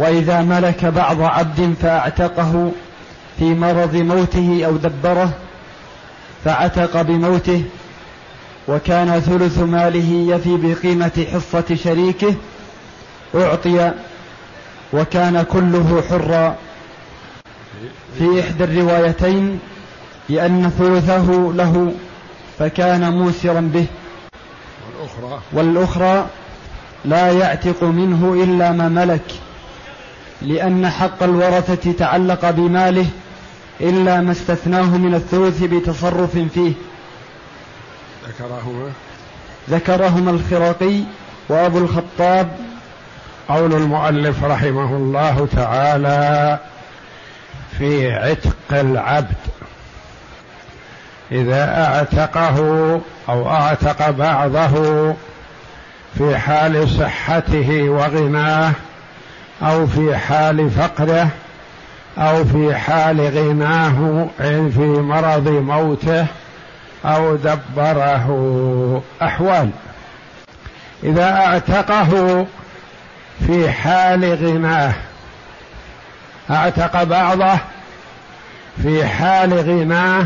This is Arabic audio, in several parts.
وإذا ملك بعض عبد فأعتقه في مرض موته أو دبره فعتق بموته وكان ثلث ماله يفي بقيمة حصة شريكه أعطي وكان كله حرا. في إحدى الروايتين لأن ثلثه له فكان موسرا به. والأخرى, والأخرى لا يعتق منه إلا ما ملك. لأن حق الورثة تعلق بماله إلا ما استثناه من الثلث بتصرف فيه. ذكرهما. ذكرهما الخراقي وأبو الخطاب. قول المؤلف رحمه الله تعالى في عتق العبد. إذا أعتقه أو أعتق بعضه في حال صحته وغناه أو في حال فقره أو في حال غناه في مرض موته أو دبره أحوال. إذا أعتقه في حال غناه أعتق بعضه في حال غناه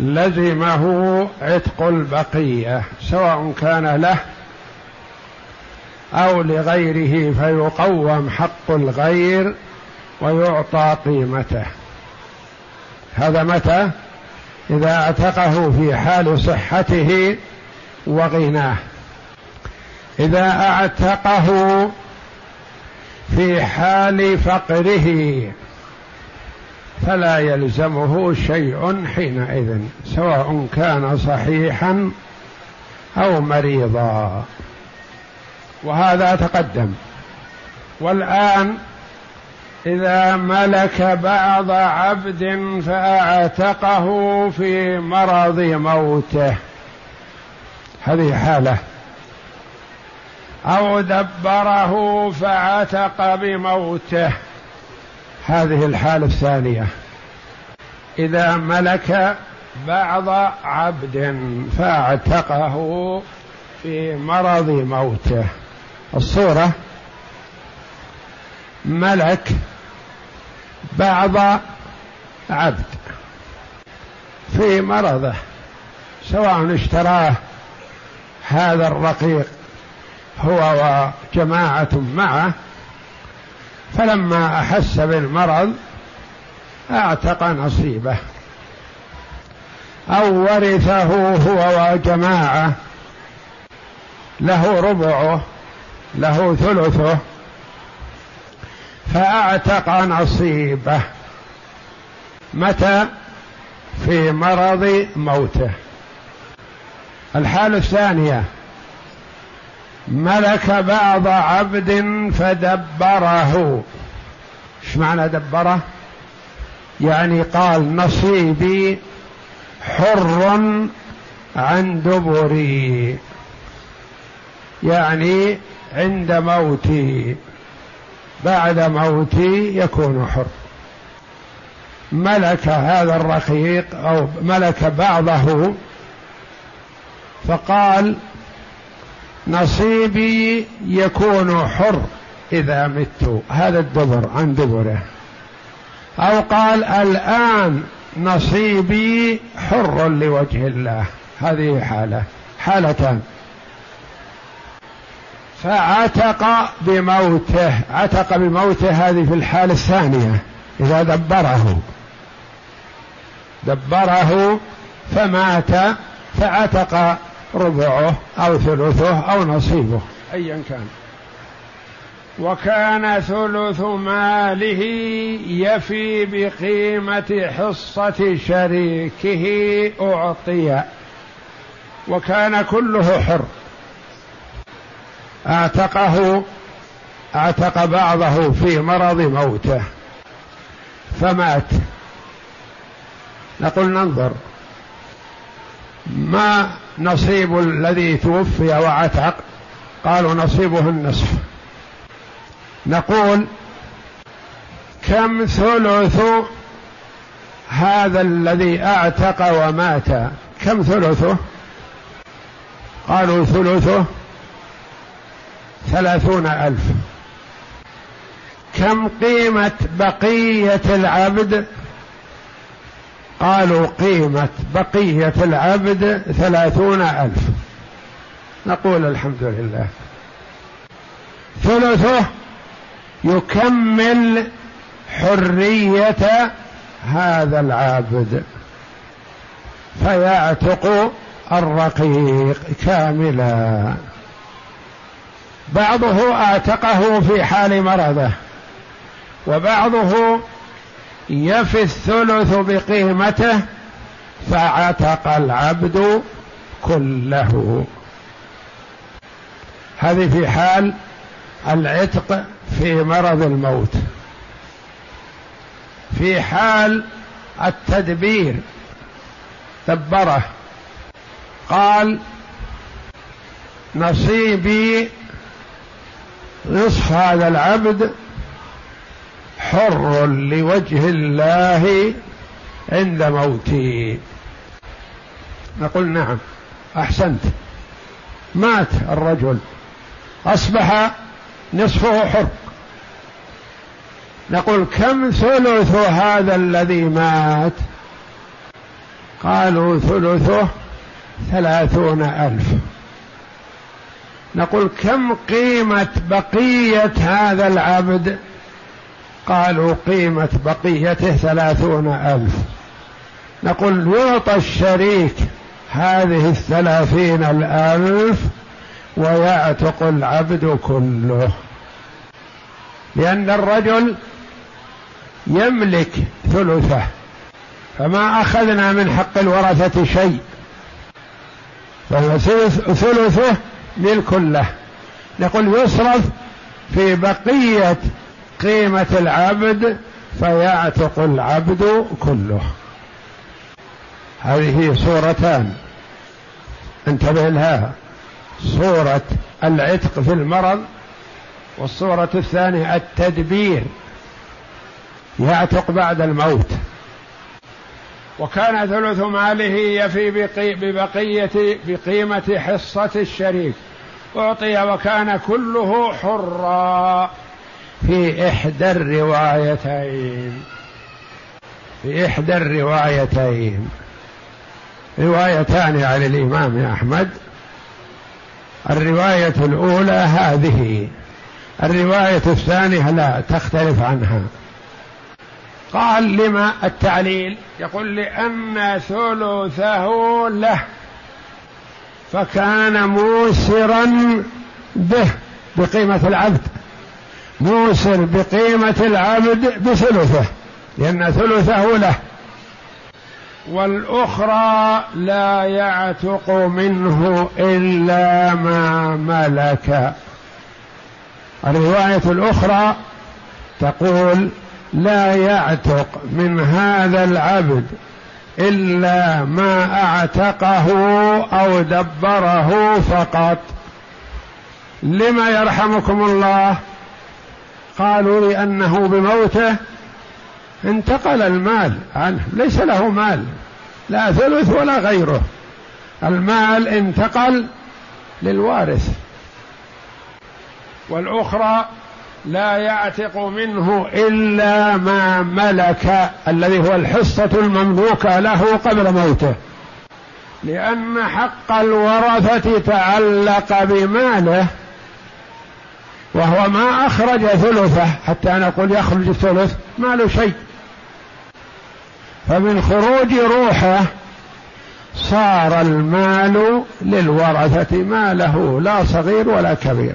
لزمه عتق البقية سواء كان له أو لغيره فيقوم حق الغير ويعطى قيمته. هذا متى؟ إذا اعتقه في حال صحته وغناه. إذا أعتقه في حال فقره فلا يلزمه شيء حينئذ سواء كان صحيحا أو مريضا. وهذا تقدم. والآن إذا ملك بعض عبد فأعتقه في مرض موته. هذه حالة. أو دبره فعتق بموته. هذه الحالة الثانية. إذا ملك بعض عبد فأعتقه في مرض موته. الصورة ملك بعض عبد في مرضه سواء اشتراه هذا الرقيق هو وجماعة معه. فلما أحس بالمرض أعتق نصيبه. أو ورثه هو وجماعة له ربعه. له ثلثه فأعتق نصيبه متى؟ في مرض موته. الحالة الثانية ملك بعض عبد فدبره. إيش معنى دبره؟ يعني قال نصيبي حر عن دبري. يعني عند موتي. بعد موتي يكون حر. ملك هذا الرقيق أو ملك بعضه فقال نصيبي يكون حر إذا مت. هذا الدبر عن دبره. أو قال الآن نصيبي حر لوجه الله. هذه حالة. حالتان. فعتق بموته عتق بموته هذه في الحالة الثانية إذا دبره. دبره فمات فعتق ربعه أو ثلثه أو نصيبه أيا كان. وكان ثلث ماله يفي بقيمة حصة شريكه أعطي. وكان كله حر. أعتقه أعتق بعضه في مرض موته. فمات. نقول ننظر. ما نصيب الذي توفي وعتق قالوا نصيبه النصف. نقول كم ثلث هذا الذي أعتق ومات؟ كم ثلثه؟ قالوا ثلثه ثلاثون ألف. كم قيمة بقية العبد؟ قالوا قيمة بقية العبد ثلاثون ألف. نقول الحمد لله. ثلثه يكمل حرية هذا العابد فيعتق الرقيق كاملا. بعضه اعتقه في حال مرضه وبعضه يفي الثلث بقيمته فعتق العبد كله. هذه في حال العتق في مرض الموت. في حال التدبير دبره. قال نصيبي نصف هذا العبد حر لوجه الله عند موتي نقول نعم أحسنت. مات الرجل. أصبح نصفه حر. نقول كم ثلث هذا الذي مات؟ قالوا ثلثه ثلاثون ألف. نقول كم قيمة بقية هذا العبد؟ قالوا قيمة بقيته ثلاثون ألف. نقول يعطى الشريك هذه الثلاثين الألف ويعتق العبد كله. لأن الرجل يملك ثلثه فما أخذنا من حق الورثة شيء. فهو ثلثه ملك له نقول يصرف في بقية قيمة العبد فيعتق العبد كله. هذه صورتان انتبه لها. صورة العتق في المرض والصورة الثانية التدبير. يعتق بعد الموت. وكان ثلث ماله يفي ببقية بقيمة حصة الشريك. أعطي وكان كله حرا في إحدى الروايتين. في إحدى الروايتين. روايتان عن الإمام أحمد. الرواية الأولى هذه. الرواية الثانية لا تختلف عنها. قال لما التعليل؟ يقول لأن ثلثه له. فكان موسرا به بقيمة العبد. موسر بقيمة العبد بثلثه لأن ثلثه له. والأخرى لا يعتق منه إلا ما ملك. الرواية الأخرى تقول لا يعتق من هذا العبد إلا ما أعتقه أو دبره فقط. لما يرحمكم الله؟ قالوا لأنه بموته انتقل المال عنه. ليس له مال لا ثلث ولا غيره. المال انتقل للوارث. والأخرى لا يعتق منه إلا ما ملك الذي هو الحصة المملوكة له قبل موته. لأن حق الورثة تعلق بماله وهو ما أخرج ثلثه حتى نقول يخرج الثلث ما له شيء. فمن خروج روحه صار المال للورثة ما له لا صغير ولا كبير.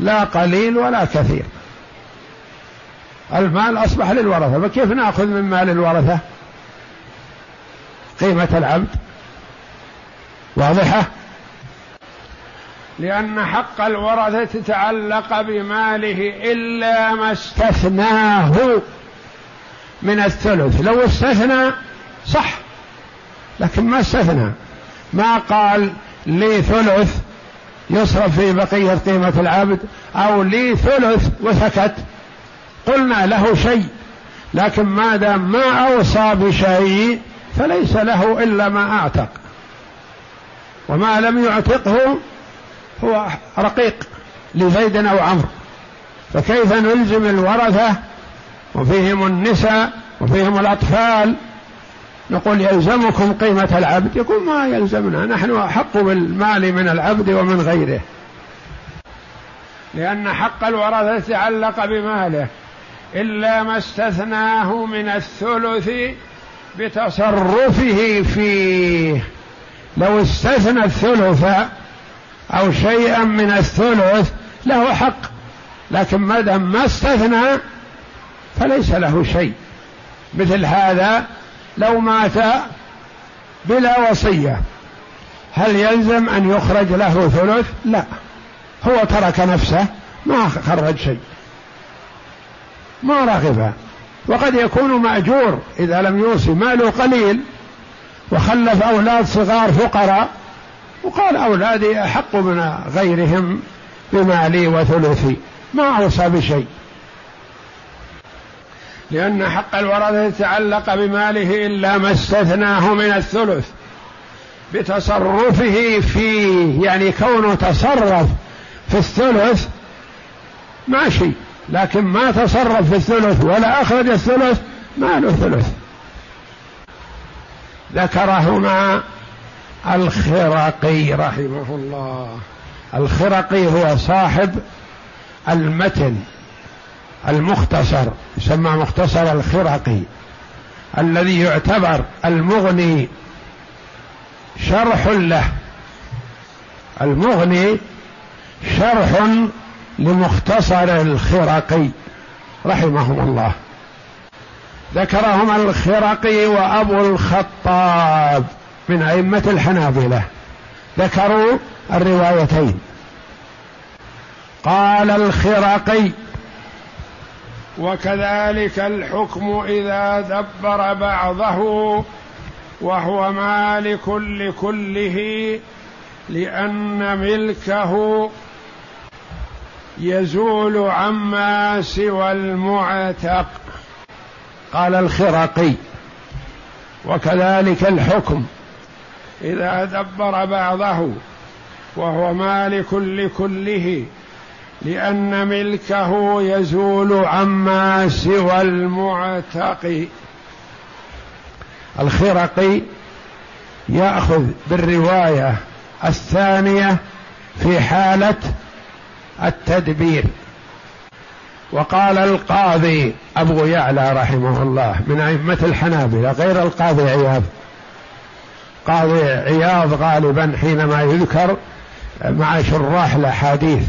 لا قليل ولا كثير. المال أصبح للورثة فكيف نأخذ من مال الورثة؟ قيمة العبد واضحة؟ لأن حق الورثة تعلق بماله إلا ما استثناه من الثلث. لو استثنى صح لكن ما استثنى. ما قال لي ثلث يصرف في بقية قيمة العبد أو لي ثلث وسكت. قلنا له شيء لكن ما دام ما أوصى بشيء فليس له إلا ما أعتق. وما لم يعتقه هو رقيق لزيد أو عمرو. فكيف نلزم الورثة؟ وفيهم النساء وفيهم الأطفال نقول يلزمكم قيمة العبد. يقول ما يلزمنا نحن أحق بالمال من العبد ومن غيره. لأن حق الورثة تعلق بماله. إلا ما استثناه من الثلث بتصرفه فيه. لو استثنى الثلث أو شيئا من الثلث له حق. لكن ما دام ما استثنى فليس له شيء. مثل هذا لو مات بلا وصية هل يلزم أن يخرج له ثلث؟ لا. هو ترك نفسه ما خرج شيء. ما رغب. وقد يكون مأجور إذا لم يوصي ماله قليل. وخلف أولاد صغار فقراء. وقال أولادي أحق من غيرهم بمالي وثلثي. ما أوصى بشيء. لأن حق الورثة يتعلق بماله إلا ما استثناه من الثلث. بتصرفه فيه يعني كونه تصرف في الثلث ماشي. لكن ما تصرف في الثلث ولا أخرج الثلث ما له ثلث. ذكرهما الخرقي رحمه الله. الخرقي هو صاحب المتن. المختصر يسمى مختصر الخرقي الذي يعتبر المغني شرح له. المغني شرح لمختصر الخرقي رحمهم الله. ذكرهما الخرقي وأبو الخطاب من أئمة الحنابلة. ذكروا الروايتين. قال الخرقي وكذلك الحكم إذا دبر بعضه وهو مالك لكله لأن ملكه يزول عما سوى المعتق. قال الخرقي وكذلك الحكم. إذا دبر بعضه وهو مالك لكله لأن ملكه يزول عما سوى المعتق. الخرقي يأخذ بالرواية الثانية في حالة التدبير. وقال القاضي أبو يعلى رحمه الله من أئمة الحنابلة غير القاضي عياض. قاضي عياض غالبا حينما يذكر مع شراح الأحاديث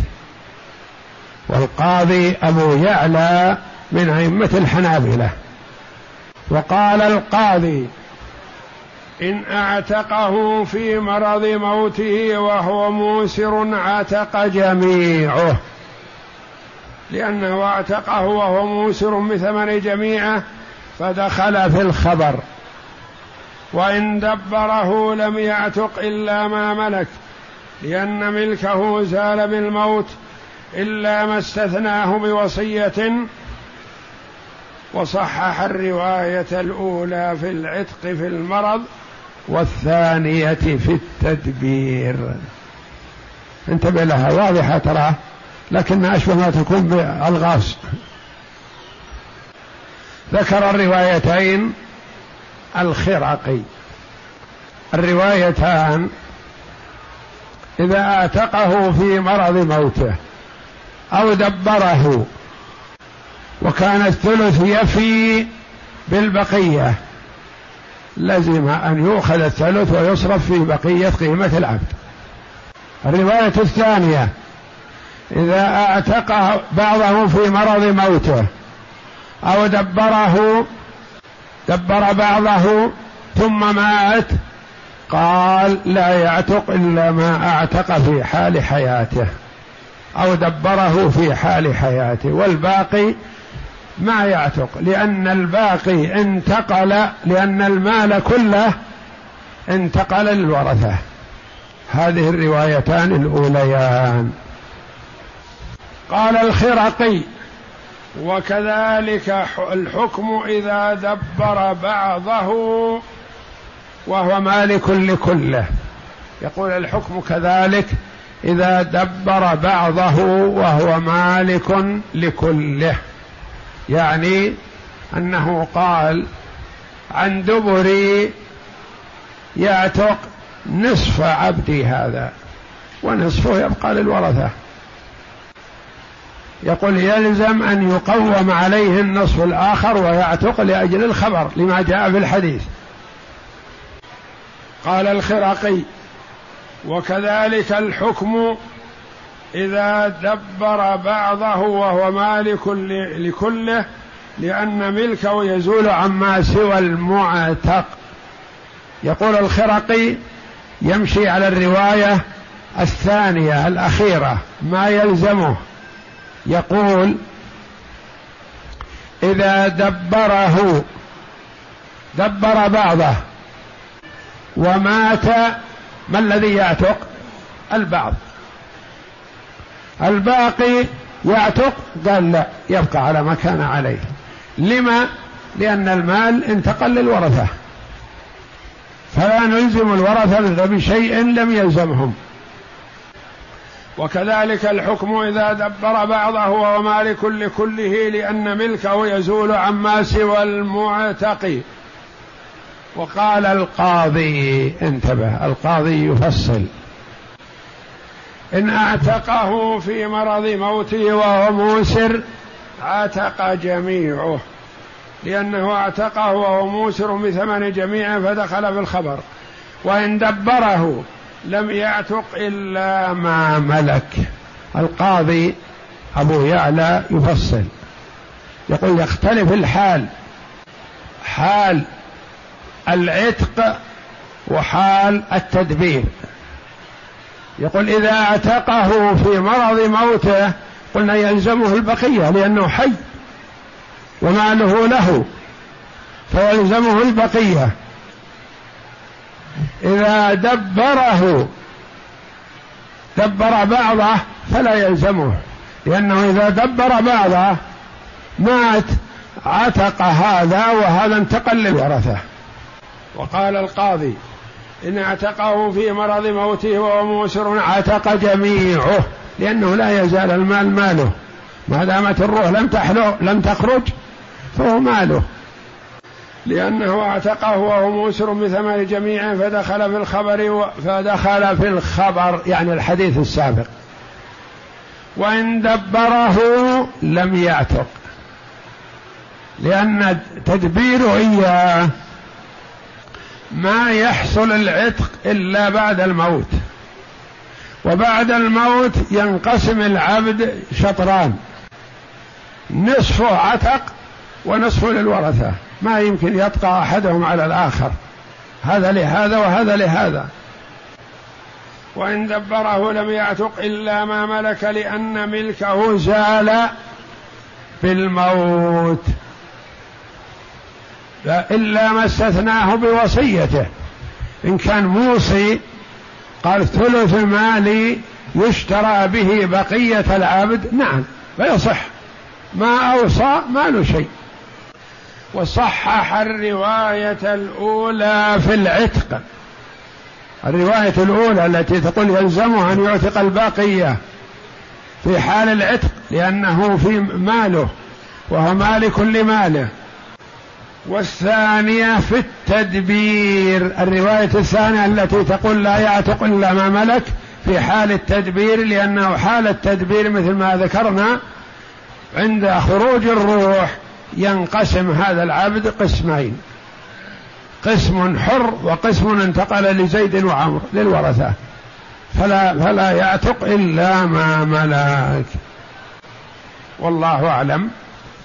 والقاضي أبو يعلى من أئمة الحنابلة. وقال القاضي إن أعتقه في مرض موته وهو موسر عتق جميعه. لأنه أعتقه وهو موسر بثمن جميعه فدخل في الخبر. وإن دبره لم يعتق إلا ما ملك لأن ملكه زال بالموت إلا ما استثناه بوصية وصحح الرواية الأولى في العتق في المرض والثانية في التدبير. انتبه لها واضحة ترى لكنها أشبه ما تكون بالغاص ذكر الروايتين الخرقي. الروايتان إذا اعتقه في مرض موته. أو دبره. وكان الثلث يفي بالبقية. لزم أن يؤخذ الثلث ويصرف في بقية قيمة العبد. الرواية الثانية. إذا أعتق بعضه في مرض موته أو دبره دبر بعضه ثم مات قال لا يعتق إلا ما أعتق في حال حياته. أو دبره في حال حياته والباقي ما يعتق. لأن الباقي انتقل لأن المال كله انتقل للورثة. هذه الروايتان الأوليان. قال الخرقي وكذلك الحكم إذا دبر بعضه وهو مالك لكله. يقول الحكم كذلك إذا دبر بعضه وهو مالك لكله. يعني أنه قال عن دبري يعتق نصف عبدي هذا ونصفه يبقى للورثة. يقول يلزم أن يقوم عليه النصف الآخر ويعتق لأجل الخبر لما جاء في الحديث. قال الخرقي وكذلك الحكم إذا دبر بعضه وهو مالك لكله لأن ملكه يزول عما سوى المعتق. يقول الخرقي يمشي على الرواية الثانية الأخيرة ما يلزمه. يقول إذا دبره دبر بعضه ومات ما الذي يعتق؟ البعض الباقي يعتق؟ قال لا يبقى على ما كان عليه. لما؟ لأن المال انتقل للورثة. فلا نلزم الورثة بشيء لم يلزمهم. وكذلك الحكم إذا دبر بعضه وهو مالك لكله لأن ملكه يزول عما سوى المعتق. وقال القاضي انتبه القاضي يفصل. إن أعتقه في مرض موته وهو موسر عتق جميعه. لأنه أعتقه وهو موسر بثمن جميعه فدخل في الخبر. وإن دبره لم يعتق إلا ما ملك. القاضي أبو يعلى يفصل. يقول يختلف الحال. حال العتق وحال التدبير. يقول إذا اعتقه في مرض موته قلنا يلزمه البقية لأنه حي وماله له فيلزمه البقية. إذا دبره دبر بعضه فلا يلزمه لأنه إذا دبر بعضه مات عتق هذا وهذا انتقل للورثة. وقال القاضي إن أعتقه في مرض موته وهو موسر عتق جميعه لأنه لا يزال المال ماله. ما دامت الروح لم تحلو لم تخرج فهو ماله. لأنه أعتقه وهو موسر بثمن جميعه فدخل في الخبر فدخل في الخبر يعني الحديث السابق. وإن دبره لم يعتق. لأن تدبير إياه ما يحصل العتق إلا بعد الموت. وبعد الموت ينقسم العبد شطران. نصفه عتق ونصفه للورثة. ما يمكن يبقى أحدهم على الآخر. هذا لهذا وهذا لهذا. وإن دبره لم يعتق إلا ما ملك لأن ملكه زال بالموت. إلا ما استثناه بوصيته. إن كان موصي قال ثلث مالي يشترى به بقية العبد. نعم فيصح ما أوصى ما له شيء وصحح الرواية الأولى في العتق. الرواية الأولى التي تقول يلزمه أن يعتق الباقية في حال العتق لأنه في ماله وهو مالك لماله. والثانية في التدبير الرواية الثانية التي تقول لا يعتق إلا ما ملك في حال التدبير لأنه حال التدبير مثل ما ذكرنا عند خروج الروح ينقسم هذا العبد قسمين. قسم حر وقسم انتقل لزيد وعمر للورثة. فلا فلا يعتق إلا ما ملك. والله أعلم.